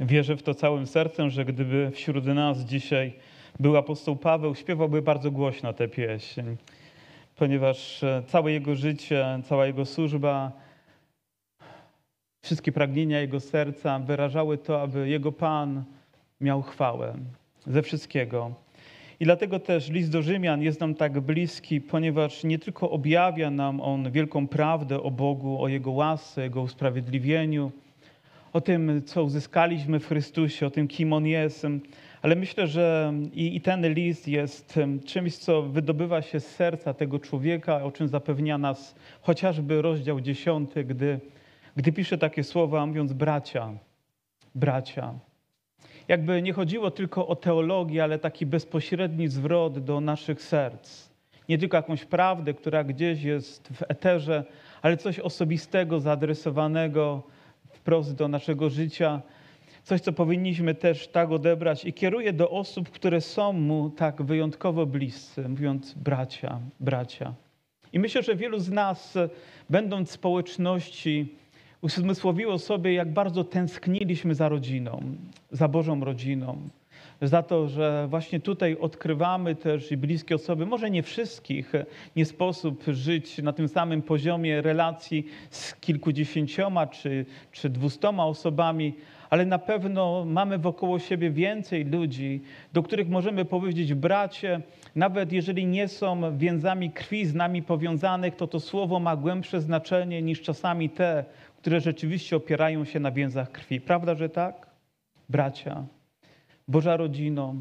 Wierzę w to całym sercem, że gdyby wśród nas dzisiaj był apostoł Paweł, śpiewałby bardzo głośno tę pieśń, ponieważ e, całe jego życie, cała jego służba, wszystkie pragnienia jego serca wyrażały to, aby jego Pan miał chwałę ze wszystkiego. I dlatego też list do Rzymian jest nam tak bliski, ponieważ nie tylko objawia nam on wielką prawdę o Bogu, o Jego łasce, Jego usprawiedliwieniu, o tym, co uzyskaliśmy w Chrystusie, o tym, kim On jest, ale myślę, że i, i ten list jest czymś, co wydobywa się z serca tego człowieka, o czym zapewnia nas chociażby rozdział 10, gdy, gdy pisze takie słowa, mówiąc bracia, bracia. Jakby nie chodziło tylko o teologię, ale taki bezpośredni zwrot do naszych serc. Nie tylko jakąś prawdę, która gdzieś jest w eterze, ale coś osobistego, zaadresowanego wprost do naszego życia. Coś, co powinniśmy też tak odebrać i kieruje do osób, które są mu tak wyjątkowo bliscy, mówiąc bracia, bracia. I myślę, że wielu z nas, będąc w społeczności, uzmysłowiło sobie, jak bardzo tęskniliśmy za rodziną, za Bożą rodziną. Za to, że właśnie tutaj odkrywamy też i bliskie osoby, może nie wszystkich, nie sposób żyć na tym samym poziomie relacji z kilkudziesięcioma czy, czy dwustoma osobami, ale na pewno mamy wokoło siebie więcej ludzi, do których możemy powiedzieć bracie, nawet jeżeli nie są więzami krwi z nami powiązanych, to to słowo ma głębsze znaczenie niż czasami te, które rzeczywiście opierają się na więzach krwi. Prawda, że tak? Bracia, Boża rodzino.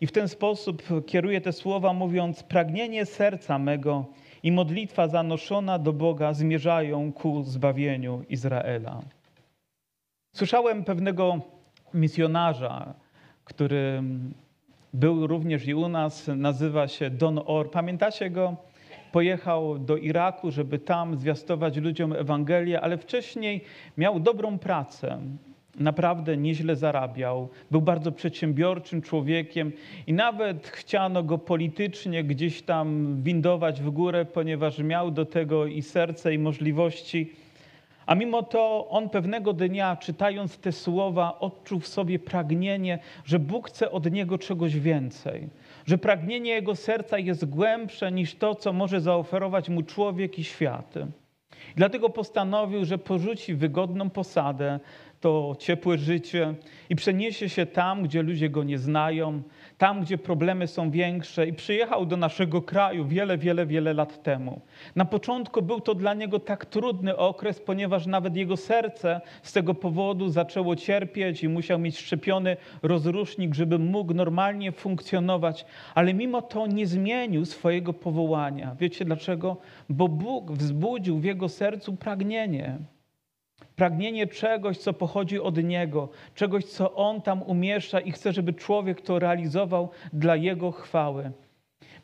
I w ten sposób kieruję te słowa, mówiąc: Pragnienie serca mego i modlitwa zanoszona do Boga zmierzają ku zbawieniu Izraela. Słyszałem pewnego misjonarza, który był również i u nas, nazywa się Don Or. Pamiętacie go? pojechał do Iraku, żeby tam zwiastować ludziom Ewangelię, ale wcześniej miał dobrą pracę. Naprawdę nieźle zarabiał, był bardzo przedsiębiorczym człowiekiem i nawet chciano go politycznie gdzieś tam windować w górę, ponieważ miał do tego i serce, i możliwości. A mimo to on pewnego dnia, czytając te słowa, odczuł w sobie pragnienie, że Bóg chce od niego czegoś więcej że pragnienie jego serca jest głębsze niż to, co może zaoferować mu człowiek i świat. Dlatego postanowił, że porzuci wygodną posadę, to ciepłe życie i przeniesie się tam, gdzie ludzie go nie znają, tam, gdzie problemy są większe i przyjechał do naszego kraju wiele, wiele, wiele lat temu. Na początku był to dla niego tak trudny okres, ponieważ nawet jego serce z tego powodu zaczęło cierpieć i musiał mieć szczepiony rozrusznik, żeby mógł normalnie funkcjonować, ale mimo to nie zmienił swojego powołania. Wiecie dlaczego? Bo Bóg wzbudził w jego sercu pragnienie Pragnienie czegoś, co pochodzi od Niego, czegoś, co On tam umieszcza i chce, żeby człowiek to realizował dla Jego chwały.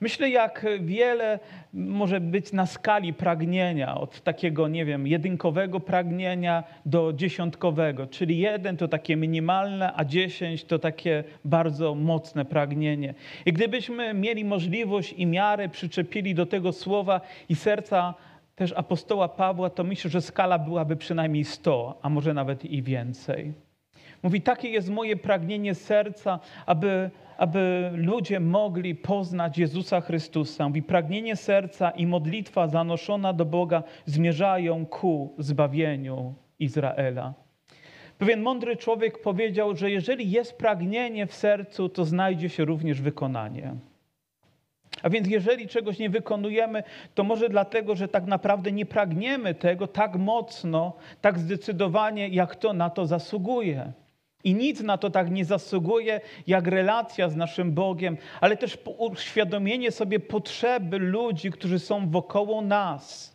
Myślę, jak wiele może być na skali pragnienia, od takiego, nie wiem, jedynkowego pragnienia do dziesiątkowego, czyli jeden to takie minimalne, a dziesięć to takie bardzo mocne pragnienie. I gdybyśmy mieli możliwość i miarę przyczepili do tego słowa i serca też apostoła Pawła, to myślę, że skala byłaby przynajmniej 100, a może nawet i więcej. Mówi, takie jest moje pragnienie serca, aby, aby ludzie mogli poznać Jezusa Chrystusa. Mówi, pragnienie serca i modlitwa zanoszona do Boga zmierzają ku zbawieniu Izraela. Pewien mądry człowiek powiedział, że jeżeli jest pragnienie w sercu, to znajdzie się również wykonanie. A więc jeżeli czegoś nie wykonujemy, to może dlatego, że tak naprawdę nie pragniemy tego tak mocno, tak zdecydowanie, jak to na to zasługuje. I nic na to tak nie zasługuje, jak relacja z naszym Bogiem, ale też uświadomienie sobie potrzeby ludzi, którzy są wokoło nas.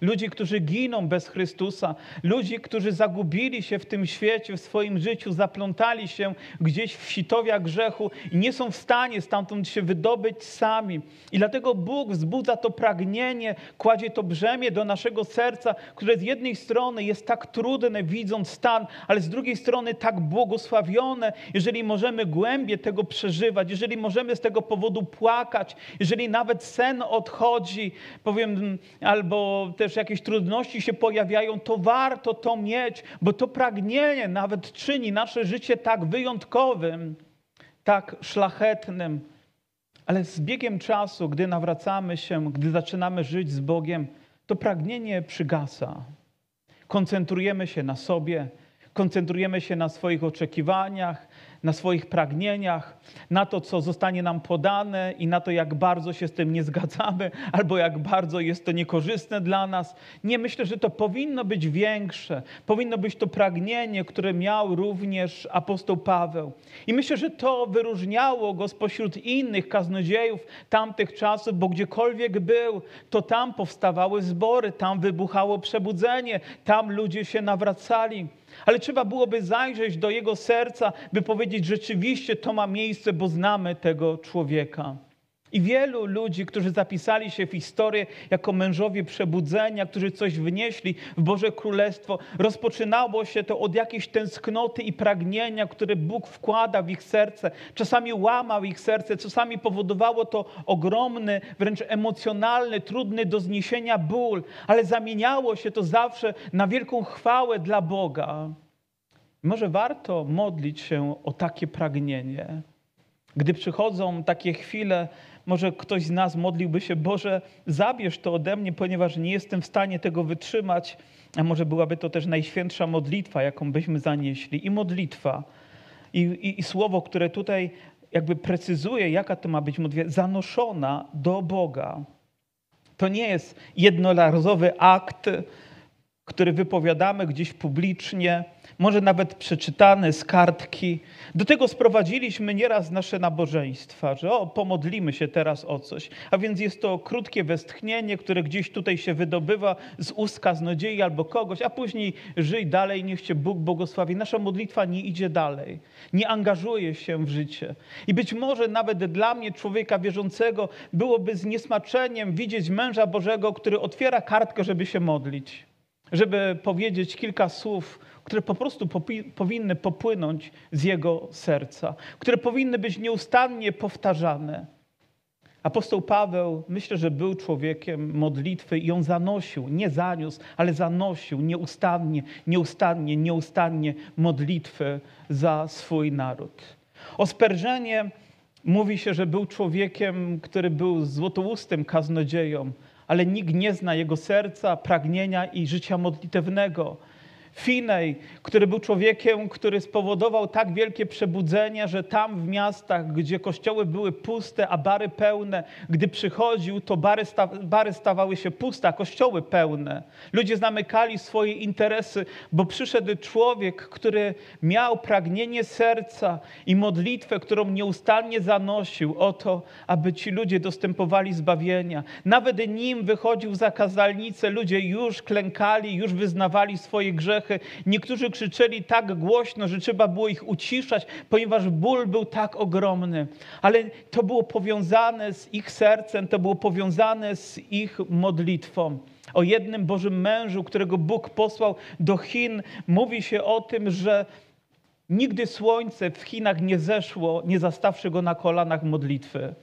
Ludzi, którzy giną bez Chrystusa, ludzi, którzy zagubili się w tym świecie, w swoim życiu, zaplątali się gdzieś w sitowia grzechu i nie są w stanie stamtąd się wydobyć sami. I dlatego Bóg wzbudza to pragnienie, kładzie to brzemię do naszego serca, które z jednej strony jest tak trudne, widząc stan, ale z drugiej strony tak błogosławione, jeżeli możemy głębie tego przeżywać, jeżeli możemy z tego powodu płakać, jeżeli nawet sen odchodzi, powiem, albo też jakieś trudności się pojawiają, to warto to mieć, bo to pragnienie nawet czyni nasze życie tak wyjątkowym, tak szlachetnym. Ale z biegiem czasu, gdy nawracamy się, gdy zaczynamy żyć z Bogiem, to pragnienie przygasa. Koncentrujemy się na sobie, koncentrujemy się na swoich oczekiwaniach, na swoich pragnieniach, na to, co zostanie nam podane i na to, jak bardzo się z tym nie zgadzamy, albo jak bardzo jest to niekorzystne dla nas. Nie, myślę, że to powinno być większe. Powinno być to pragnienie, które miał również apostoł Paweł. I myślę, że to wyróżniało go spośród innych kaznodziejów tamtych czasów, bo gdziekolwiek był, to tam powstawały zbory, tam wybuchało przebudzenie, tam ludzie się nawracali ale trzeba byłoby zajrzeć do jego serca, by powiedzieć, rzeczywiście to ma miejsce, bo znamy tego człowieka. I wielu ludzi, którzy zapisali się w historię jako mężowie przebudzenia, którzy coś wnieśli w Boże Królestwo, rozpoczynało się to od jakiejś tęsknoty i pragnienia, które Bóg wkłada w ich serce. Czasami łamał ich serce, czasami powodowało to ogromny, wręcz emocjonalny, trudny do zniesienia ból, ale zamieniało się to zawsze na wielką chwałę dla Boga. Może warto modlić się o takie pragnienie. Gdy przychodzą takie chwile, może ktoś z nas modliłby się, Boże, zabierz to ode mnie, ponieważ nie jestem w stanie tego wytrzymać. A może byłaby to też najświętsza modlitwa, jaką byśmy zanieśli. I modlitwa, i, i, i słowo, które tutaj jakby precyzuje, jaka to ma być modlitwa, zanoszona do Boga. To nie jest jednorazowy akt, który wypowiadamy gdzieś publicznie, może nawet przeczytane z kartki. Do tego sprowadziliśmy nieraz nasze nabożeństwa, że o, pomodlimy się teraz o coś. A więc jest to krótkie westchnienie, które gdzieś tutaj się wydobywa z ust kaznodziei albo kogoś, a później żyj dalej, niech cię Bóg błogosławi. Nasza modlitwa nie idzie dalej, nie angażuje się w życie. I być może nawet dla mnie, człowieka wierzącego, byłoby z niesmaczeniem widzieć męża Bożego, który otwiera kartkę, żeby się modlić, żeby powiedzieć kilka słów które po prostu powinny popłynąć z jego serca, które powinny być nieustannie powtarzane. Apostoł Paweł, myślę, że był człowiekiem modlitwy i on zanosił, nie zaniósł, ale zanosił nieustannie, nieustannie, nieustannie modlitwę za swój naród. O Sperżenie mówi się, że był człowiekiem, który był złotoustym kaznodzieją, ale nikt nie zna jego serca, pragnienia i życia modlitewnego. Finej, który był człowiekiem, który spowodował tak wielkie przebudzenie, że tam w miastach, gdzie kościoły były puste, a bary pełne, gdy przychodził, to bary, sta bary stawały się puste, a kościoły pełne. Ludzie zamykali swoje interesy, bo przyszedł człowiek, który miał pragnienie serca i modlitwę, którą nieustannie zanosił o to, aby ci ludzie dostępowali zbawienia. Nawet nim wychodził za kazalnicę, ludzie już klękali, już wyznawali swoje grzechy Niektórzy krzyczeli tak głośno, że trzeba było ich uciszać, ponieważ ból był tak ogromny. Ale to było powiązane z ich sercem, to było powiązane z ich modlitwą. O jednym Bożym mężu, którego Bóg posłał do Chin, mówi się o tym, że nigdy słońce w Chinach nie zeszło, nie zastawszy go na kolanach modlitwy.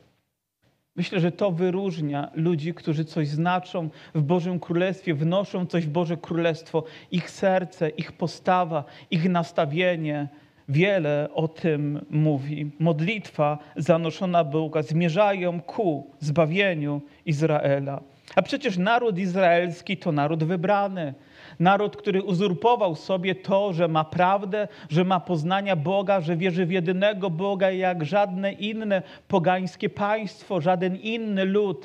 Myślę, że to wyróżnia ludzi, którzy coś znaczą w Bożym Królestwie, wnoszą coś w Boże Królestwo. Ich serce, ich postawa, ich nastawienie wiele o tym mówi. Modlitwa zanoszona Boga zmierzają ku zbawieniu Izraela. A przecież naród izraelski to naród wybrany. Naród, który uzurpował sobie to, że ma prawdę, że ma poznania Boga, że wierzy w jedynego Boga, jak żadne inne pogańskie państwo, żaden inny lud.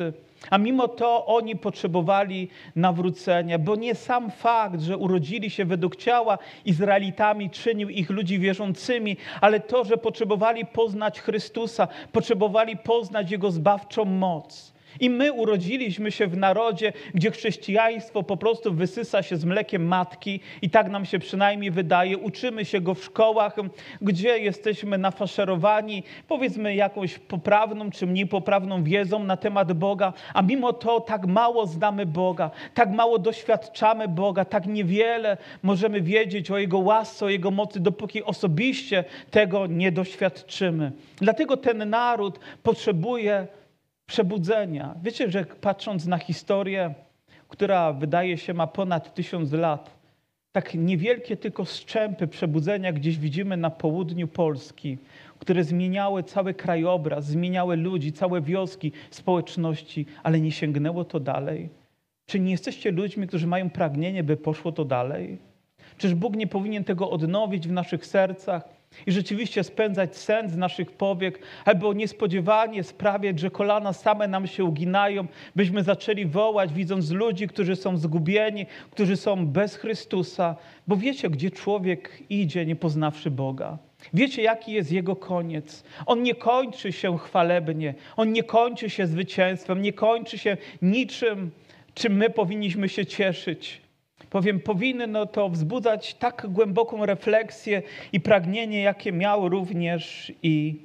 A mimo to oni potrzebowali nawrócenia, bo nie sam fakt, że urodzili się według ciała Izraelitami, czynił ich ludzi wierzącymi, ale to, że potrzebowali poznać Chrystusa, potrzebowali poznać Jego zbawczą moc. I my urodziliśmy się w narodzie, gdzie chrześcijaństwo po prostu wysysa się z mlekiem matki, i tak nam się przynajmniej wydaje. Uczymy się go w szkołach, gdzie jesteśmy nafaszerowani, powiedzmy, jakąś poprawną czy mniej poprawną wiedzą na temat Boga, a mimo to tak mało znamy Boga, tak mało doświadczamy Boga, tak niewiele możemy wiedzieć o Jego łasce, o Jego mocy, dopóki osobiście tego nie doświadczymy. Dlatego ten naród potrzebuje przebudzenia. Wiecie, że patrząc na historię, która wydaje się ma ponad tysiąc lat, tak niewielkie tylko strzępy przebudzenia gdzieś widzimy na południu Polski, które zmieniały cały krajobraz, zmieniały ludzi, całe wioski, społeczności, ale nie sięgnęło to dalej? Czy nie jesteście ludźmi, którzy mają pragnienie, by poszło to dalej? Czyż Bóg nie powinien tego odnowić w naszych sercach i rzeczywiście spędzać sen z naszych powiek, albo niespodziewanie sprawiać, że kolana same nam się uginają, byśmy zaczęli wołać, widząc ludzi, którzy są zgubieni, którzy są bez Chrystusa, bo wiecie, gdzie człowiek idzie, nie poznawszy Boga. Wiecie, jaki jest jego koniec. On nie kończy się chwalebnie, on nie kończy się zwycięstwem, nie kończy się niczym, czym my powinniśmy się cieszyć. Powiem, powinno to wzbudzać tak głęboką refleksję i pragnienie, jakie miał również i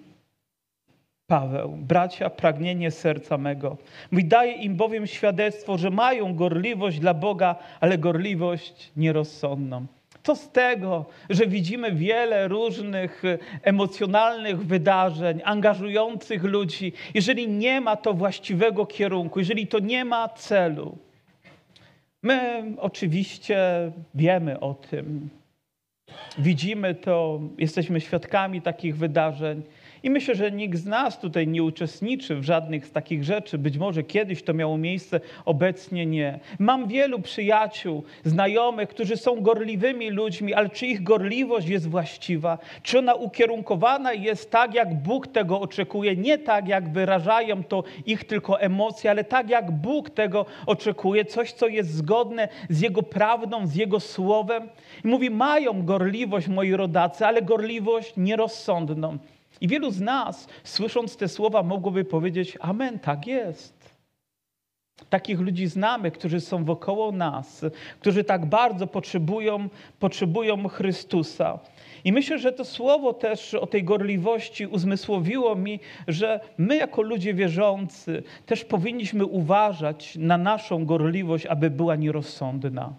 Paweł. Bracia, pragnienie serca mego. Mówi, daje im bowiem świadectwo, że mają gorliwość dla Boga, ale gorliwość nierozsądną. Co z tego, że widzimy wiele różnych emocjonalnych wydarzeń, angażujących ludzi, jeżeli nie ma to właściwego kierunku, jeżeli to nie ma celu? My oczywiście wiemy o tym, widzimy to, jesteśmy świadkami takich wydarzeń. I myślę, że nikt z nas tutaj nie uczestniczy w żadnych z takich rzeczy. Być może kiedyś to miało miejsce, obecnie nie. Mam wielu przyjaciół, znajomych, którzy są gorliwymi ludźmi, ale czy ich gorliwość jest właściwa? Czy ona ukierunkowana jest tak, jak Bóg tego oczekuje? Nie tak, jak wyrażają to ich tylko emocje, ale tak, jak Bóg tego oczekuje. Coś, co jest zgodne z Jego prawdą, z Jego słowem. I mówi, mają gorliwość moi rodacy, ale gorliwość nierozsądną. I wielu z nas, słysząc te słowa, mogłoby powiedzieć: Amen, tak jest. Takich ludzi znamy, którzy są wokoło nas, którzy tak bardzo potrzebują, potrzebują Chrystusa. I myślę, że to słowo też o tej gorliwości uzmysłowiło mi, że my, jako ludzie wierzący, też powinniśmy uważać na naszą gorliwość, aby była nierozsądna,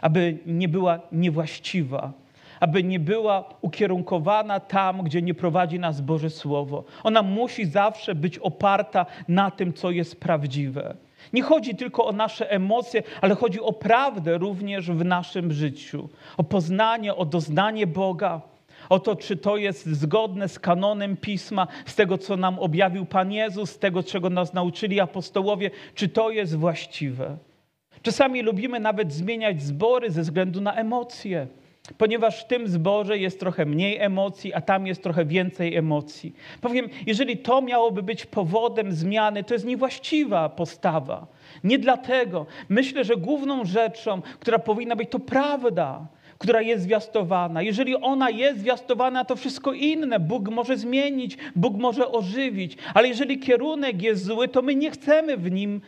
aby nie była niewłaściwa aby nie była ukierunkowana tam, gdzie nie prowadzi nas Boże Słowo. Ona musi zawsze być oparta na tym, co jest prawdziwe. Nie chodzi tylko o nasze emocje, ale chodzi o prawdę również w naszym życiu, o poznanie, o doznanie Boga, o to, czy to jest zgodne z kanonem pisma, z tego, co nam objawił Pan Jezus, z tego, czego nas nauczyli apostołowie, czy to jest właściwe. Czasami lubimy nawet zmieniać zbory ze względu na emocje ponieważ w tym zborze jest trochę mniej emocji, a tam jest trochę więcej emocji. Powiem, jeżeli to miałoby być powodem zmiany, to jest niewłaściwa postawa. Nie dlatego. Myślę, że główną rzeczą, która powinna być, to prawda która jest zwiastowana. Jeżeli ona jest zwiastowana, to wszystko inne Bóg może zmienić, Bóg może ożywić. Ale jeżeli kierunek jest zły, to my nie chcemy w nim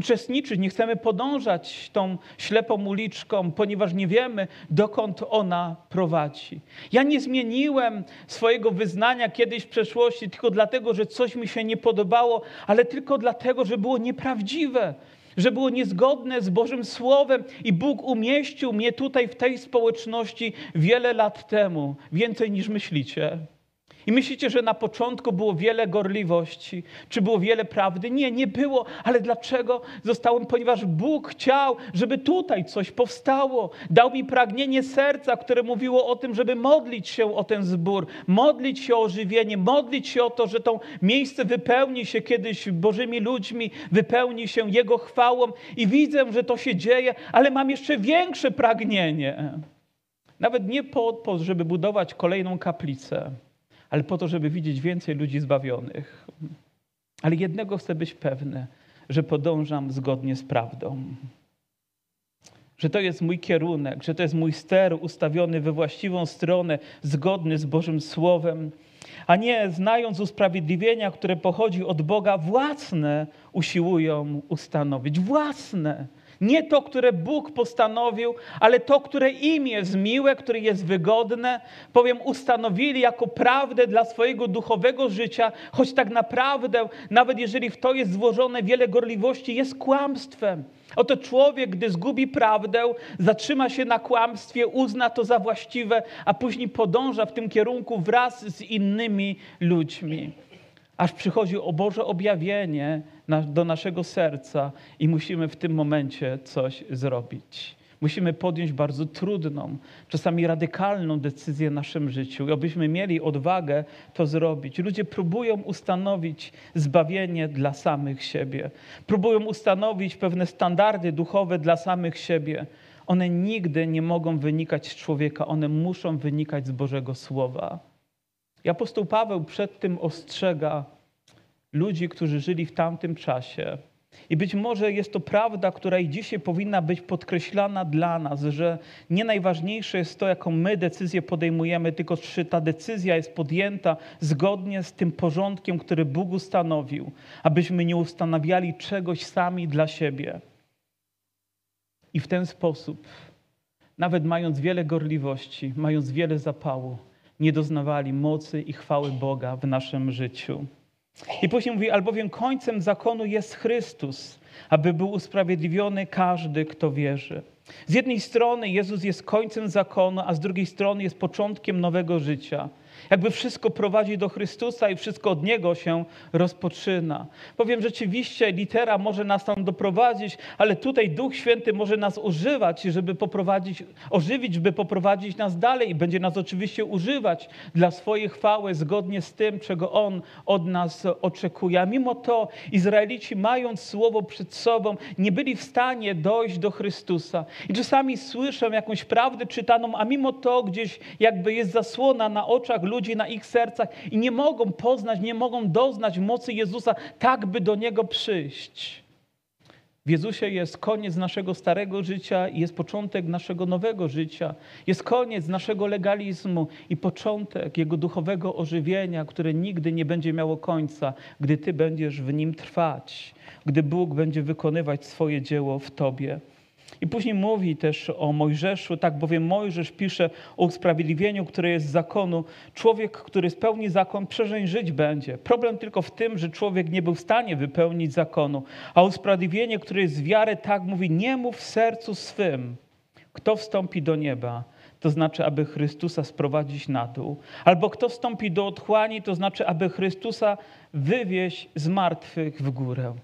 uczestniczyć, nie chcemy podążać tą ślepą uliczką, ponieważ nie wiemy, dokąd ona prowadzi. Ja nie zmieniłem swojego wyznania kiedyś w przeszłości tylko dlatego, że coś mi się nie podobało, ale tylko dlatego, że było nieprawdziwe. Że było niezgodne z Bożym Słowem, i Bóg umieścił mnie tutaj w tej społeczności wiele lat temu, więcej niż myślicie. I myślicie, że na początku było wiele gorliwości, czy było wiele prawdy? Nie, nie było. Ale dlaczego zostałem? Ponieważ Bóg chciał, żeby tutaj coś powstało. Dał mi pragnienie serca, które mówiło o tym, żeby modlić się o ten zbór, modlić się o żywienie, modlić się o to, że to miejsce wypełni się kiedyś Bożymi ludźmi, wypełni się Jego chwałą. I widzę, że to się dzieje, ale mam jeszcze większe pragnienie. Nawet nie po to, żeby budować kolejną kaplicę ale po to, żeby widzieć więcej ludzi zbawionych. Ale jednego chcę być pewny, że podążam zgodnie z prawdą. Że to jest mój kierunek, że to jest mój ster ustawiony we właściwą stronę, zgodny z Bożym Słowem, a nie znając usprawiedliwienia, które pochodzi od Boga, własne usiłują ustanowić. Własne. Nie to, które Bóg postanowił, ale to, które im jest miłe, które jest wygodne, powiem, ustanowili jako prawdę dla swojego duchowego życia, choć tak naprawdę, nawet jeżeli w to jest złożone wiele gorliwości, jest kłamstwem. Oto człowiek, gdy zgubi prawdę, zatrzyma się na kłamstwie, uzna to za właściwe, a później podąża w tym kierunku wraz z innymi ludźmi. Aż przychodzi o Boże objawienie do naszego serca i musimy w tym momencie coś zrobić. Musimy podjąć bardzo trudną, czasami radykalną decyzję w naszym życiu. I abyśmy mieli odwagę to zrobić. Ludzie próbują ustanowić zbawienie dla samych siebie. Próbują ustanowić pewne standardy duchowe dla samych siebie. One nigdy nie mogą wynikać z człowieka, one muszą wynikać z Bożego Słowa. I apostoł Paweł przed tym ostrzega ludzi, którzy żyli w tamtym czasie. I być może jest to prawda, która i dzisiaj powinna być podkreślana dla nas, że nie najważniejsze jest to, jaką my decyzję podejmujemy, tylko czy ta decyzja jest podjęta zgodnie z tym porządkiem, który Bóg ustanowił, abyśmy nie ustanawiali czegoś sami dla siebie. I w ten sposób, nawet mając wiele gorliwości, mając wiele zapału, nie doznawali mocy i chwały Boga w naszym życiu. I później mówi, albowiem końcem zakonu jest Chrystus, aby był usprawiedliwiony każdy, kto wierzy. Z jednej strony Jezus jest końcem zakonu, a z drugiej strony jest początkiem nowego życia. Jakby wszystko prowadzi do Chrystusa i wszystko od Niego się rozpoczyna. Powiem rzeczywiście, litera może nas tam doprowadzić, ale tutaj Duch Święty może nas używać, żeby poprowadzić, ożywić, żeby poprowadzić nas dalej i będzie nas oczywiście używać dla swojej chwały, zgodnie z tym, czego On od nas oczekuje. A mimo to Izraelici, mając słowo przed sobą, nie byli w stanie dojść do Chrystusa. I czasami słyszę jakąś prawdę czytaną, a mimo to gdzieś jakby jest zasłona na oczach ludzi, na ich sercach i nie mogą poznać, nie mogą doznać mocy Jezusa, tak by do Niego przyjść. W Jezusie jest koniec naszego starego życia i jest początek naszego nowego życia. Jest koniec naszego legalizmu i początek Jego duchowego ożywienia, które nigdy nie będzie miało końca, gdy Ty będziesz w Nim trwać, gdy Bóg będzie wykonywać swoje dzieło w Tobie. I później mówi też o Mojżeszu, tak bowiem Mojżesz pisze o usprawiedliwieniu, które jest z zakonu. Człowiek, który spełni zakon, przeżeń żyć będzie. Problem tylko w tym, że człowiek nie był w stanie wypełnić zakonu. A usprawiedliwienie, które jest z wiary, tak mówi, nie mów w sercu swym, kto wstąpi do nieba, to znaczy, aby Chrystusa sprowadzić na dół. Albo kto wstąpi do otchłani, to znaczy, aby Chrystusa wywieźć z martwych w górę.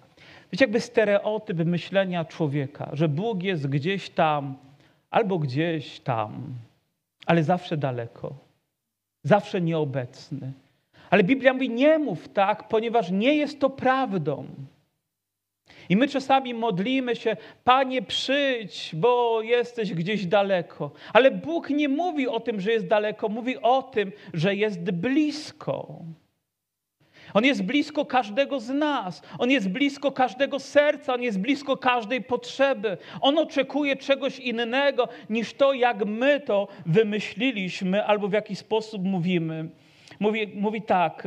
Wiecie, jakby stereotyp myślenia człowieka, że Bóg jest gdzieś tam albo gdzieś tam, ale zawsze daleko, zawsze nieobecny. Ale Biblia mówi: nie mów tak, ponieważ nie jest to prawdą. I my czasami modlimy się, Panie, przyjdź, bo jesteś gdzieś daleko. Ale Bóg nie mówi o tym, że jest daleko, mówi o tym, że jest blisko. On jest blisko każdego z nas. On jest blisko każdego serca, on jest blisko każdej potrzeby. On oczekuje czegoś innego niż to, jak my to wymyśliliśmy albo w jaki sposób mówimy. Mówi, mówi tak.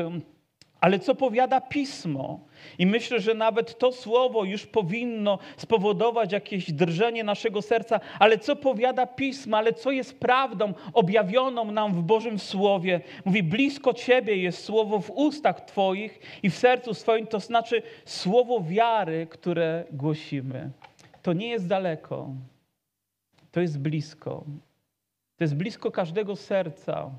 Ale co powiada pismo? I myślę, że nawet to słowo już powinno spowodować jakieś drżenie naszego serca. Ale co powiada pismo, ale co jest prawdą objawioną nam w Bożym Słowie? Mówi, blisko Ciebie jest słowo w ustach Twoich i w sercu swoim, to znaczy słowo wiary, które głosimy. To nie jest daleko, to jest blisko. To jest blisko każdego serca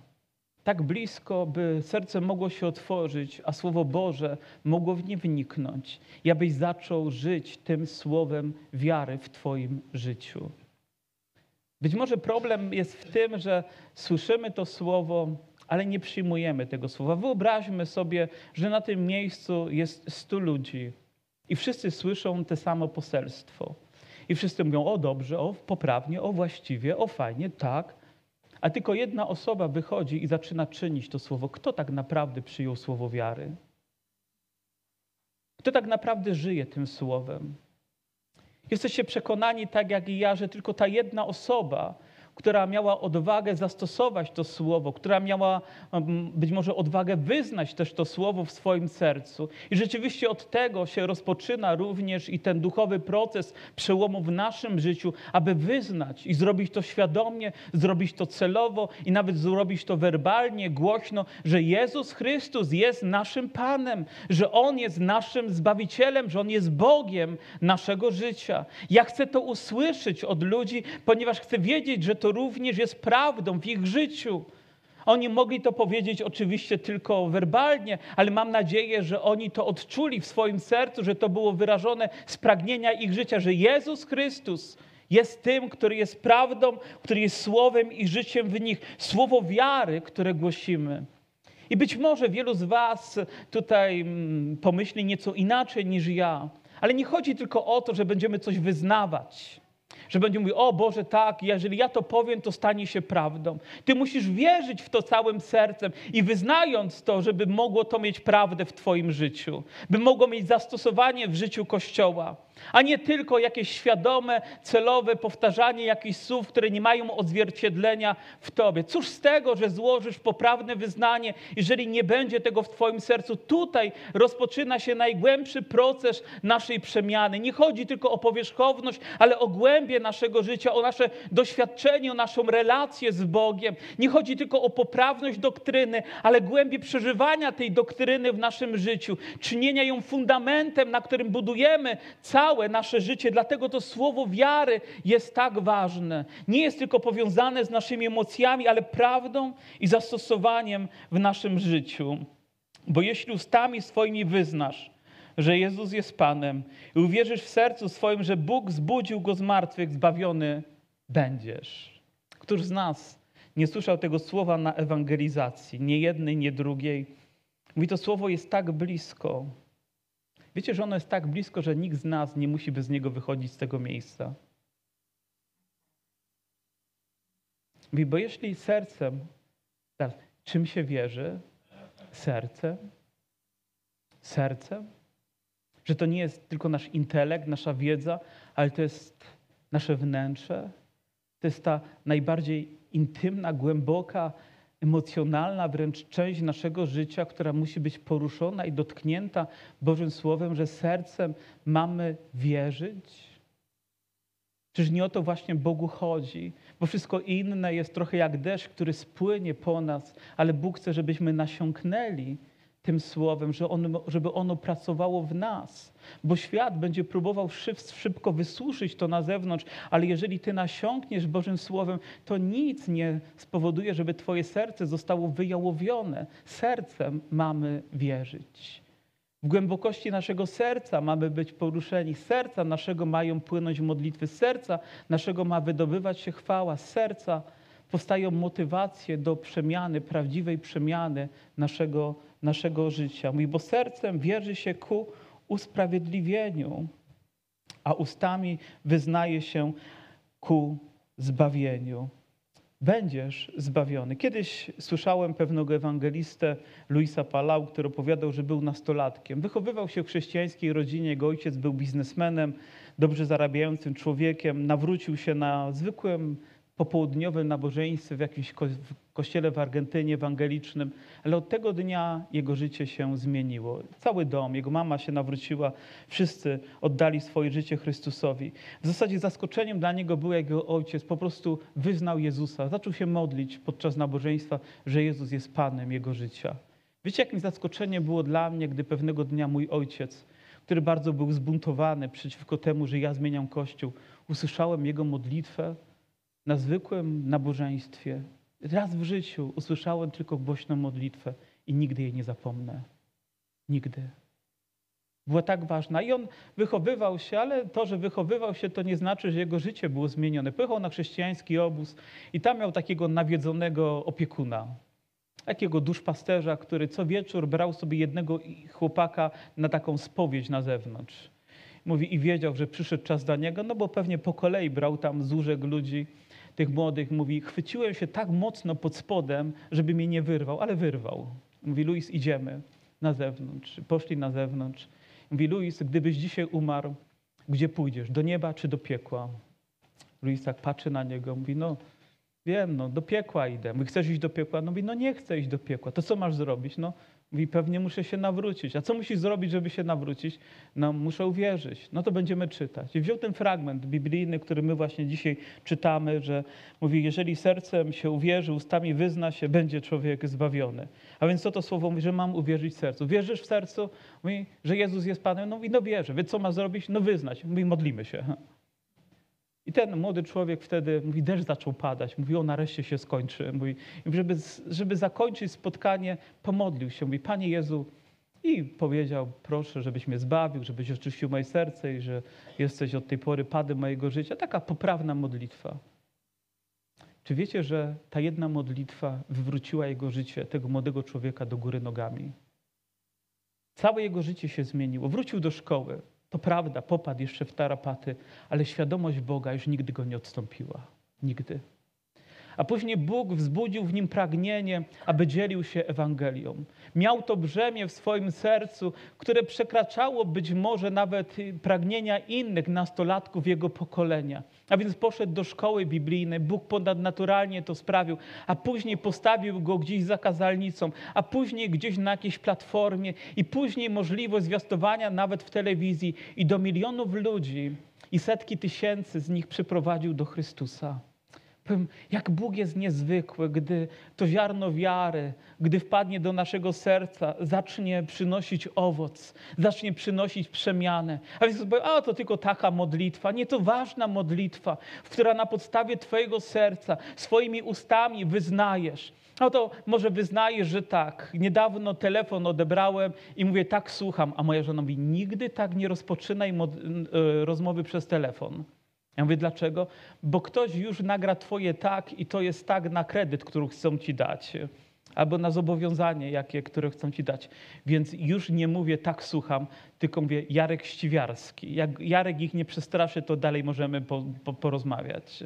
tak blisko, by serce mogło się otworzyć, a Słowo Boże mogło w nie wniknąć i abyś zaczął żyć tym słowem wiary w Twoim życiu. Być może problem jest w tym, że słyszymy to słowo, ale nie przyjmujemy tego słowa. Wyobraźmy sobie, że na tym miejscu jest stu ludzi i wszyscy słyszą te samo poselstwo. I wszyscy mówią: O dobrze, o poprawnie, o właściwie, o fajnie, tak a tylko jedna osoba wychodzi i zaczyna czynić to słowo. Kto tak naprawdę przyjął słowo wiary? Kto tak naprawdę żyje tym słowem? Jesteście przekonani, tak jak i ja, że tylko ta jedna osoba która miała odwagę zastosować to słowo, która miała być może odwagę wyznać też to słowo w swoim sercu. I rzeczywiście od tego się rozpoczyna również i ten duchowy proces przełomu w naszym życiu, aby wyznać i zrobić to świadomie, zrobić to celowo i nawet zrobić to werbalnie, głośno, że Jezus Chrystus jest naszym Panem, że On jest naszym Zbawicielem, że On jest Bogiem naszego życia. Ja chcę to usłyszeć od ludzi, ponieważ chcę wiedzieć, że to również jest prawdą w ich życiu. Oni mogli to powiedzieć oczywiście tylko werbalnie, ale mam nadzieję, że oni to odczuli w swoim sercu, że to było wyrażone z pragnienia ich życia, że Jezus Chrystus jest tym, który jest prawdą, który jest słowem i życiem w nich. Słowo wiary, które głosimy. I być może wielu z Was tutaj mm, pomyśli nieco inaczej niż ja, ale nie chodzi tylko o to, że będziemy coś wyznawać że będzie mówił, o Boże, tak, jeżeli ja to powiem, to stanie się prawdą. Ty musisz wierzyć w to całym sercem i wyznając to, żeby mogło to mieć prawdę w Twoim życiu, by mogło mieć zastosowanie w życiu Kościoła a nie tylko jakieś świadome, celowe powtarzanie jakichś słów, które nie mają odzwierciedlenia w Tobie. Cóż z tego, że złożysz poprawne wyznanie, jeżeli nie będzie tego w Twoim sercu? Tutaj rozpoczyna się najgłębszy proces naszej przemiany. Nie chodzi tylko o powierzchowność, ale o głębie naszego życia, o nasze doświadczenie, o naszą relację z Bogiem. Nie chodzi tylko o poprawność doktryny, ale głębie przeżywania tej doktryny w naszym życiu, czynienia ją fundamentem, na którym budujemy cały całe nasze życie. Dlatego to słowo wiary jest tak ważne. Nie jest tylko powiązane z naszymi emocjami, ale prawdą i zastosowaniem w naszym życiu. Bo jeśli ustami swoimi wyznasz, że Jezus jest Panem i uwierzysz w sercu swoim, że Bóg zbudził go z martwych, zbawiony będziesz. Któż z nas nie słyszał tego słowa na ewangelizacji, nie jednej, nie drugiej? Mówi, to słowo jest tak blisko. Wiecie, że ono jest tak blisko, że nikt z nas nie musi bez niego wychodzić z tego miejsca. Mówi, bo jeśli sercem, teraz, czym się wierzy? Sercem? Sercem? Że to nie jest tylko nasz intelekt, nasza wiedza, ale to jest nasze wnętrze. To jest ta najbardziej intymna, głęboka emocjonalna wręcz część naszego życia, która musi być poruszona i dotknięta Bożym Słowem, że sercem mamy wierzyć? Czyż nie o to właśnie Bogu chodzi? Bo wszystko inne jest trochę jak deszcz, który spłynie po nas, ale Bóg chce, żebyśmy nasiąknęli tym słowem, że ono, żeby ono pracowało w nas. Bo świat będzie próbował szybko wysuszyć to na zewnątrz, ale jeżeli ty nasiąkniesz Bożym Słowem, to nic nie spowoduje, żeby twoje serce zostało wyjałowione. Sercem mamy wierzyć. W głębokości naszego serca mamy być poruszeni. Serca naszego mają płynąć modlitwy. Serca naszego ma wydobywać się chwała. Serca powstają motywacje do przemiany, prawdziwej przemiany naszego, naszego życia. Mówi, bo sercem wierzy się ku usprawiedliwieniu, a ustami wyznaje się ku zbawieniu. Będziesz zbawiony. Kiedyś słyszałem pewnego ewangelistę Luisa Palau, który opowiadał, że był nastolatkiem. Wychowywał się w chrześcijańskiej rodzinie, jego ojciec był biznesmenem, dobrze zarabiającym człowiekiem. Nawrócił się na zwykłym popołudniowym nabożeństwie w jakimś kościele w Argentynie ewangelicznym, ale od tego dnia jego życie się zmieniło. Cały dom, jego mama się nawróciła, wszyscy oddali swoje życie Chrystusowi. W zasadzie zaskoczeniem dla niego był jego ojciec, po prostu wyznał Jezusa, zaczął się modlić podczas nabożeństwa, że Jezus jest Panem jego życia. Wiecie, jakim zaskoczeniem było dla mnie, gdy pewnego dnia mój ojciec, który bardzo był zbuntowany przeciwko temu, że ja zmieniam Kościół, usłyszałem jego modlitwę, na zwykłym nabożeństwie, raz w życiu usłyszałem tylko głośną modlitwę i nigdy jej nie zapomnę. Nigdy. Była tak ważna. I on wychowywał się, ale to, że wychowywał się, to nie znaczy, że jego życie było zmienione. Pojechał na chrześcijański obóz i tam miał takiego nawiedzonego opiekuna, takiego duszpasterza, który co wieczór brał sobie jednego chłopaka na taką spowiedź na zewnątrz. Mówi, i wiedział, że przyszedł czas dla niego, no bo pewnie po kolei brał tam z łóżek ludzi tych młodych, mówi, chwyciłem się tak mocno pod spodem, żeby mnie nie wyrwał, ale wyrwał. Mówi, Luis, idziemy na zewnątrz. Poszli na zewnątrz. Mówi, Luis, gdybyś dzisiaj umarł, gdzie pójdziesz? Do nieba czy do piekła? Luis tak patrzy na niego, mówi, no wiem, no do piekła idę. Mówi, chcesz iść do piekła? No mówi, no nie chcę iść do piekła. To co masz zrobić? No Mówi, pewnie muszę się nawrócić. A co musisz zrobić, żeby się nawrócić? No, muszę uwierzyć. No to będziemy czytać. I wziął ten fragment biblijny, który my właśnie dzisiaj czytamy, że mówi, jeżeli sercem się uwierzy, ustami wyzna się, będzie człowiek zbawiony. A więc co to słowo mówi, że mam uwierzyć w sercu? Wierzysz w sercu? Mówi, że Jezus jest Panem? No i no wierzę. Wie co ma zrobić? No wyznać. Mówi, modlimy się. I ten młody człowiek wtedy mówi, deszcz zaczął padać. Mówi, o nareszcie się skończy. Mówi, żeby, żeby zakończyć spotkanie, pomodlił się. Mówi, Panie Jezu, i powiedział, proszę, żebyś mnie zbawił, żebyś oczyścił moje serce i że jesteś od tej pory padem mojego życia. Taka poprawna modlitwa. Czy wiecie, że ta jedna modlitwa wywróciła jego życie, tego młodego człowieka, do góry nogami? Całe jego życie się zmieniło. Wrócił do szkoły. To prawda, popadł jeszcze w tarapaty, ale świadomość Boga już nigdy go nie odstąpiła. Nigdy. A później Bóg wzbudził w nim pragnienie, aby dzielił się Ewangelią. Miał to brzemię w swoim sercu, które przekraczało być może nawet pragnienia innych nastolatków jego pokolenia. A więc poszedł do szkoły biblijnej, Bóg ponadnaturalnie to sprawił, a później postawił go gdzieś za kazalnicą, a później gdzieś na jakiejś platformie i później możliwość zwiastowania nawet w telewizji i do milionów ludzi i setki tysięcy z nich przyprowadził do Chrystusa. Jak Bóg jest niezwykły, gdy to ziarno wiary, gdy wpadnie do naszego serca, zacznie przynosić owoc, zacznie przynosić przemianę. A więc powie, a to tylko taka modlitwa. Nie, to ważna modlitwa, która na podstawie Twojego serca, swoimi ustami wyznajesz. No to może wyznajesz, że tak. Niedawno telefon odebrałem i mówię, tak słucham. A moja żona mówi, nigdy tak nie rozpoczynaj e, rozmowy przez telefon. Ja mówię, dlaczego? Bo ktoś już nagra twoje tak i to jest tak na kredyt, który chcą ci dać. Albo na zobowiązanie, jakie, które chcą ci dać. Więc już nie mówię tak słucham, tylko mówię Jarek Ściwiarski. Jak Jarek ich nie przestraszy, to dalej możemy po, po, porozmawiać.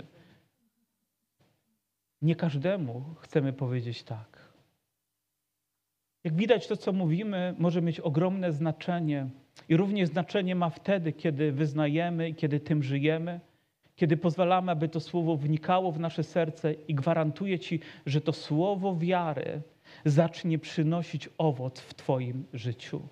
Nie każdemu chcemy powiedzieć tak. Jak widać, to co mówimy może mieć ogromne znaczenie. I również znaczenie ma wtedy, kiedy wyznajemy i kiedy tym żyjemy kiedy pozwalamy, aby to słowo wnikało w nasze serce i gwarantuję Ci, że to słowo wiary zacznie przynosić owoc w Twoim życiu.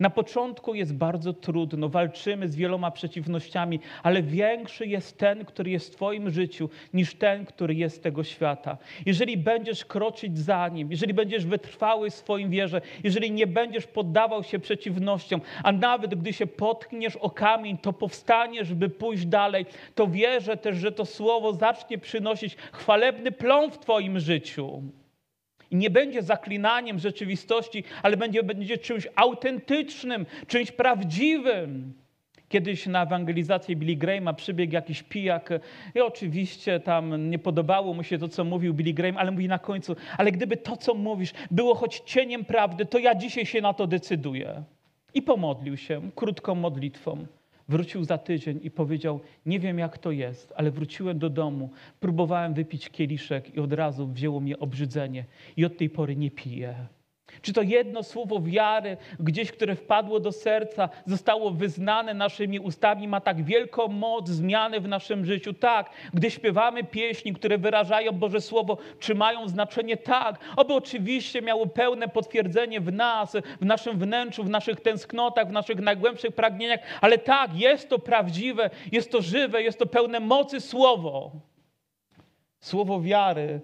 Na początku jest bardzo trudno, walczymy z wieloma przeciwnościami, ale większy jest ten, który jest w Twoim życiu, niż ten, który jest tego świata. Jeżeli będziesz kroczyć za nim, jeżeli będziesz wytrwały w swoim wierze, jeżeli nie będziesz poddawał się przeciwnościom, a nawet gdy się potkniesz o kamień, to powstaniesz, by pójść dalej, to wierzę też, że to słowo zacznie przynosić chwalebny plon w Twoim życiu. I nie będzie zaklinaniem rzeczywistości, ale będzie, będzie czymś autentycznym, czymś prawdziwym. Kiedyś na ewangelizację Billy Grahama przybiegł jakiś pijak i oczywiście tam nie podobało mu się to, co mówił Billy Graham, ale mówi na końcu, ale gdyby to, co mówisz, było choć cieniem prawdy, to ja dzisiaj się na to decyduję. I pomodlił się krótką modlitwą. Wrócił za tydzień i powiedział: Nie wiem, jak to jest, ale wróciłem do domu, próbowałem wypić kieliszek i od razu wzięło mnie obrzydzenie, i od tej pory nie piję. Czy to jedno słowo wiary, gdzieś, które wpadło do serca, zostało wyznane naszymi ustami, ma tak wielką moc zmiany w naszym życiu? Tak, gdy śpiewamy pieśni, które wyrażają Boże Słowo, czy mają znaczenie? Tak, oby oczywiście miało pełne potwierdzenie w nas, w naszym wnętrzu, w naszych tęsknotach, w naszych najgłębszych pragnieniach, ale tak, jest to prawdziwe, jest to żywe, jest to pełne mocy Słowo. Słowo wiary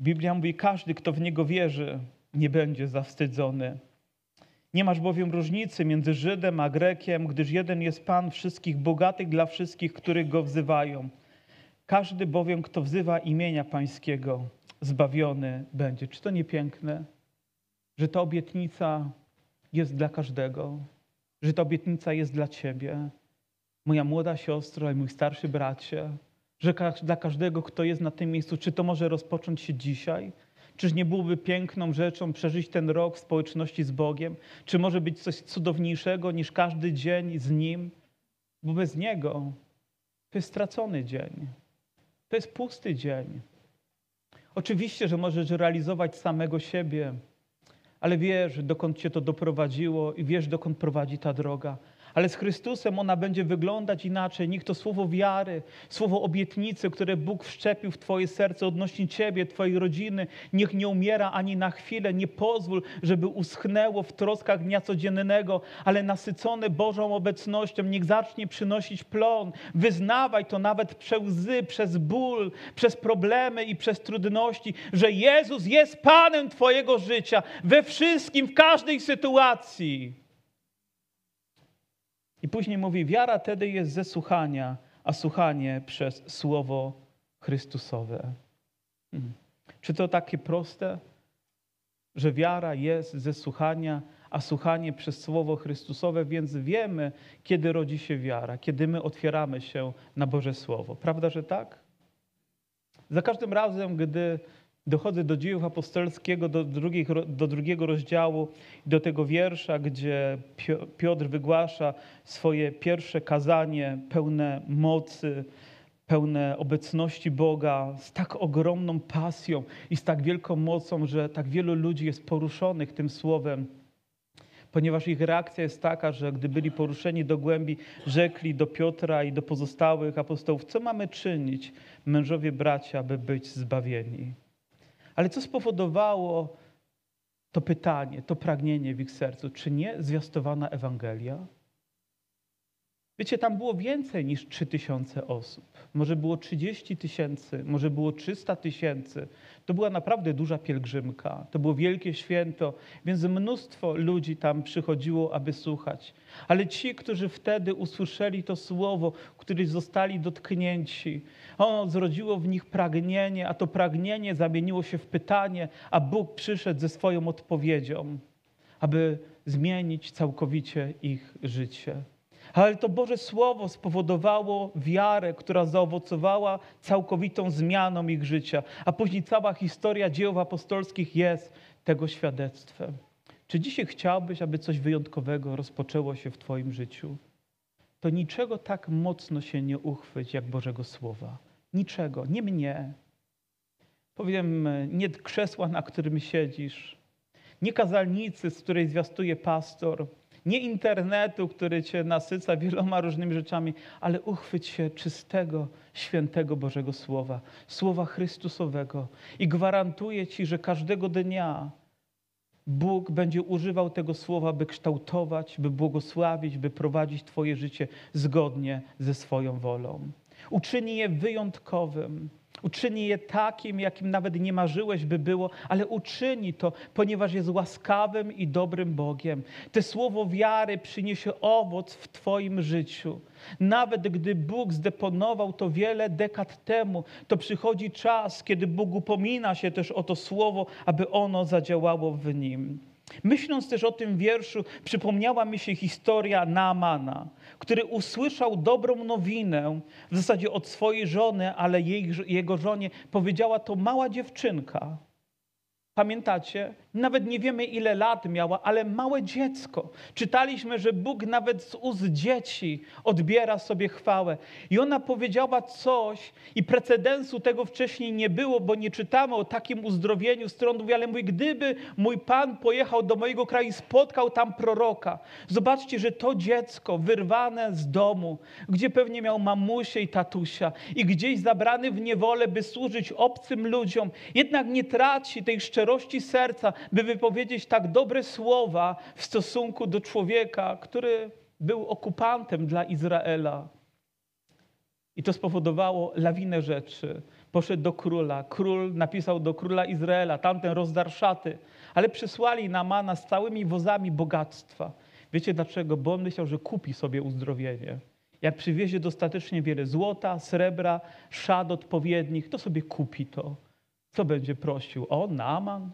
Biblia mówi, każdy, kto w Niego wierzy, nie będzie zawstydzony. Nie masz bowiem różnicy między Żydem a Grekiem, gdyż jeden jest Pan wszystkich bogatych dla wszystkich, których Go wzywają. Każdy bowiem, kto wzywa imienia Pańskiego, zbawiony będzie. Czy to nie piękne, że ta obietnica jest dla każdego, że ta obietnica jest dla Ciebie, moja młoda siostro i mój starszy bracie, że dla każdego, kto jest na tym miejscu, czy to może rozpocząć się dzisiaj? Czyż nie byłoby piękną rzeczą przeżyć ten rok w społeczności z Bogiem? Czy może być coś cudowniejszego niż każdy dzień z Nim? Bo bez Niego to jest stracony dzień. To jest pusty dzień. Oczywiście, że możesz realizować samego siebie, ale wiesz, dokąd cię to doprowadziło i wiesz, dokąd prowadzi ta droga ale z Chrystusem ona będzie wyglądać inaczej. Niech to słowo wiary, słowo obietnicy, które Bóg wszczepił w Twoje serce odnośnie Ciebie, Twojej rodziny, niech nie umiera ani na chwilę. Nie pozwól, żeby uschnęło w troskach dnia codziennego, ale nasycone Bożą obecnością, niech zacznie przynosić plon. Wyznawaj to nawet przez łzy, przez ból, przez problemy i przez trudności, że Jezus jest Panem Twojego życia we wszystkim, w każdej sytuacji. I później mówi: Wiara tedy jest ze słuchania, a słuchanie przez słowo Chrystusowe. Hmm. Czy to takie proste, że wiara jest ze słuchania, a słuchanie przez słowo Chrystusowe, więc wiemy, kiedy rodzi się wiara, kiedy my otwieramy się na Boże Słowo. Prawda, że tak? Za każdym razem, gdy dochodzę do dziejów apostolskiego, do, drugich, do drugiego rozdziału, do tego wiersza, gdzie Piotr wygłasza swoje pierwsze kazanie pełne mocy, pełne obecności Boga, z tak ogromną pasją i z tak wielką mocą, że tak wielu ludzi jest poruszonych tym słowem ponieważ ich reakcja jest taka, że gdy byli poruszeni do głębi, rzekli do Piotra i do pozostałych apostołów, co mamy czynić, mężowie bracia, aby być zbawieni. Ale co spowodowało to pytanie, to pragnienie w ich sercu? Czy nie zwiastowana Ewangelia? Wiecie, tam było więcej niż 3000 osób. Może było 30 tysięcy, może było 300 tysięcy. To była naprawdę duża pielgrzymka. To było wielkie święto, więc mnóstwo ludzi tam przychodziło, aby słuchać. Ale ci, którzy wtedy usłyszeli to słowo, którzy zostali dotknięci, ono zrodziło w nich pragnienie, a to pragnienie zamieniło się w pytanie, a Bóg przyszedł ze swoją odpowiedzią, aby zmienić całkowicie ich życie. Ale to Boże Słowo spowodowało wiarę, która zaowocowała całkowitą zmianą ich życia. A później cała historia dziejów apostolskich jest tego świadectwem. Czy dzisiaj chciałbyś, aby coś wyjątkowego rozpoczęło się w Twoim życiu? To niczego tak mocno się nie uchwyć jak Bożego Słowa. Niczego, nie mnie. Powiem, nie krzesła, na którym siedzisz, nie kazalnicy, z której zwiastuje pastor, nie internetu, który cię nasyca wieloma różnymi rzeczami, ale uchwyć się czystego, świętego Bożego Słowa, Słowa Chrystusowego. I gwarantuję ci, że każdego dnia Bóg będzie używał tego słowa, by kształtować, by błogosławić, by prowadzić Twoje życie zgodnie ze swoją wolą. Uczyni je wyjątkowym Uczyni je takim, jakim nawet nie marzyłeś, by było, ale uczyni to, ponieważ jest łaskawym i dobrym Bogiem. Te słowo wiary przyniesie owoc w Twoim życiu. Nawet gdy Bóg zdeponował to wiele dekad temu, to przychodzi czas, kiedy Bóg upomina się też o to słowo, aby ono zadziałało w nim. Myśląc też o tym wierszu, przypomniała mi się historia Naamana, który usłyszał dobrą nowinę w zasadzie od swojej żony, ale jej, jego żonie powiedziała to mała dziewczynka. Pamiętacie? Nawet nie wiemy, ile lat miała, ale małe dziecko. Czytaliśmy, że Bóg nawet z ust dzieci odbiera sobie chwałę. I ona powiedziała coś, i precedensu tego wcześniej nie było, bo nie czytamy o takim uzdrowieniu stronów, ale mówi, gdyby mój Pan pojechał do mojego kraju i spotkał tam proroka. Zobaczcie, że to dziecko wyrwane z domu, gdzie pewnie miał mamusię i tatusia, i gdzieś zabrany w niewolę, by służyć obcym ludziom, jednak nie traci tej szczerości serca, by wypowiedzieć tak dobre słowa w stosunku do człowieka, który był okupantem dla Izraela. I to spowodowało lawinę rzeczy. Poszedł do króla. Król napisał do króla Izraela, tamten rozdarł szaty, ale przysłali Namana z całymi wozami bogactwa. Wiecie dlaczego? Bo on myślał, że kupi sobie uzdrowienie. Jak przywiezie dostatecznie wiele złota, srebra, szat odpowiednich, to sobie kupi to. Co będzie prosił? O, Naman?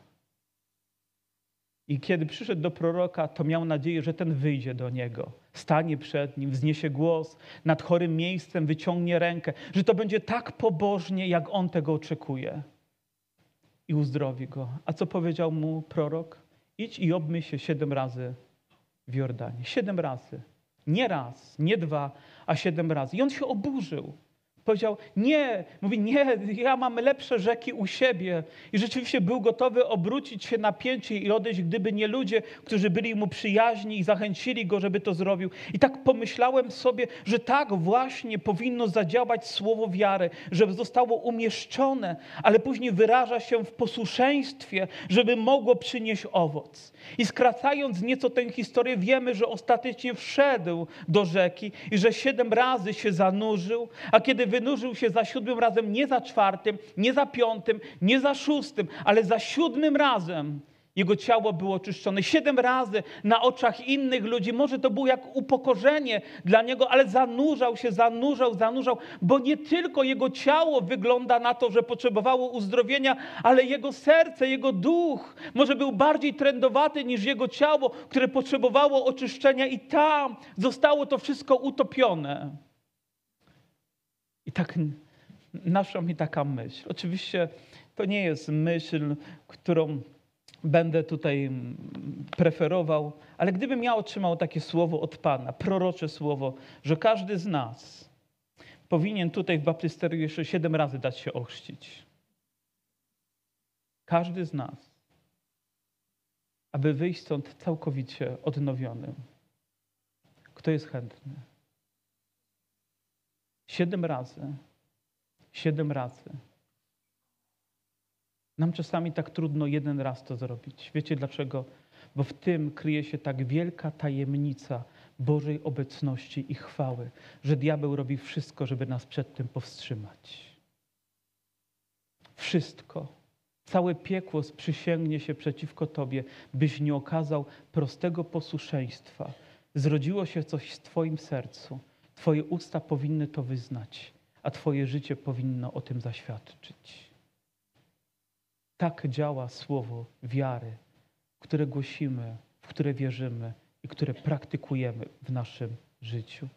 I kiedy przyszedł do proroka, to miał nadzieję, że ten wyjdzie do niego, stanie przed nim, wzniesie głos, nad chorym miejscem wyciągnie rękę, że to będzie tak pobożnie, jak on tego oczekuje. I uzdrowi go. A co powiedział mu prorok? Idź i obmyj się siedem razy w Jordanie. Siedem razy. Nie raz, nie dwa, a siedem razy. I on się oburzył. Powiedział, nie, mówi, nie, ja mam lepsze rzeki u siebie. I rzeczywiście był gotowy obrócić się na pięcie i odejść, gdyby nie ludzie, którzy byli mu przyjaźni i zachęcili go, żeby to zrobił. I tak pomyślałem sobie, że tak właśnie powinno zadziałać słowo wiary, żeby zostało umieszczone, ale później wyraża się w posłuszeństwie, żeby mogło przynieść owoc. I skracając nieco tę historię, wiemy, że ostatecznie wszedł do rzeki i że siedem razy się zanurzył, a kiedy wynurzył się za siódmym razem, nie za czwartym, nie za piątym, nie za szóstym, ale za siódmym razem Jego ciało było oczyszczone. Siedem razy na oczach innych ludzi. Może to było jak upokorzenie dla niego, ale zanurzał się, zanurzał, zanurzał, bo nie tylko jego ciało wygląda na to, że potrzebowało uzdrowienia, ale jego serce, jego duch może był bardziej trendowaty niż jego ciało, które potrzebowało oczyszczenia, i tam zostało to wszystko utopione. I tak naszła mi taka myśl. Oczywiście to nie jest myśl, którą będę tutaj mm, preferował, ale gdybym ja otrzymał takie słowo od Pana, prorocze słowo, że każdy z nas powinien tutaj w baptysterii jeszcze siedem razy dać się ochrzcić. Każdy z nas, aby wyjść stąd całkowicie odnowionym. Kto jest chętny? Siedem razy. Siedem razy. Nam czasami tak trudno jeden raz to zrobić. Wiecie dlaczego? Bo w tym kryje się tak wielka tajemnica Bożej obecności i chwały, że diabeł robi wszystko, żeby nas przed tym powstrzymać. Wszystko. Całe piekło sprzysięgnie się przeciwko Tobie, byś nie okazał prostego posłuszeństwa. Zrodziło się coś w Twoim sercu. Twoje usta powinny to wyznać, a Twoje życie powinno o tym zaświadczyć. Tak działa słowo wiary, które głosimy, w które wierzymy i które praktykujemy w naszym życiu.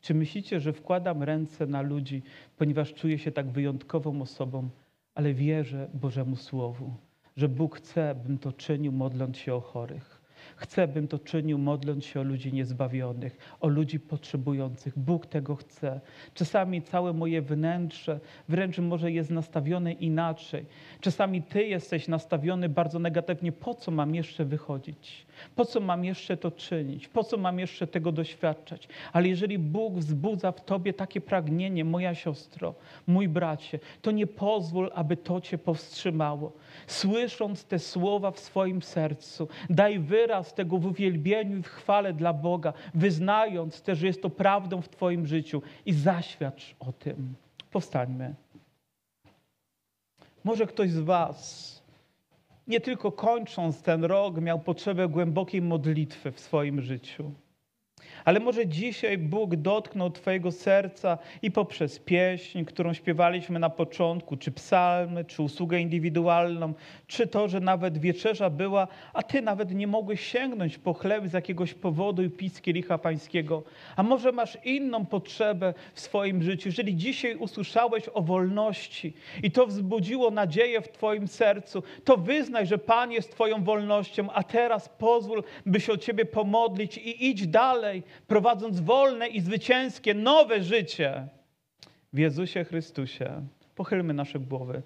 Czy myślicie, że wkładam ręce na ludzi, ponieważ czuję się tak wyjątkową osobą, ale wierzę Bożemu Słowu, że Bóg chce, bym to czynił, modląc się o chorych. Chcę, bym to czynił, modląc się o ludzi niezbawionych, o ludzi potrzebujących. Bóg tego chce. Czasami całe moje wnętrze wręcz może jest nastawione inaczej. Czasami Ty jesteś nastawiony bardzo negatywnie. Po co mam jeszcze wychodzić? Po co mam jeszcze to czynić? Po co mam jeszcze tego doświadczać? Ale jeżeli Bóg wzbudza w Tobie takie pragnienie, moja siostro, mój bracie, to nie pozwól, aby to Cię powstrzymało. Słysząc te słowa w swoim sercu, daj wyraz tego w uwielbieniu i w chwale dla Boga, wyznając też, że jest to prawdą w Twoim życiu i zaświadcz o tym. Powstańmy. Może ktoś z Was, nie tylko kończąc ten rok, miał potrzebę głębokiej modlitwy w swoim życiu. Ale może dzisiaj Bóg dotknął Twojego serca i poprzez pieśń, którą śpiewaliśmy na początku, czy psalmy, czy usługę indywidualną, czy to, że nawet wieczerza była, a Ty nawet nie mogłeś sięgnąć po chleb z jakiegoś powodu i pić z kielicha pańskiego. A może masz inną potrzebę w swoim życiu. Jeżeli dzisiaj usłyszałeś o wolności i to wzbudziło nadzieję w Twoim sercu, to wyznaj, że Pan jest Twoją wolnością, a teraz pozwól, by się o Ciebie pomodlić i idź dalej prowadząc wolne i zwycięskie, nowe życie w Jezusie Chrystusie. Pochylmy nasze głowy.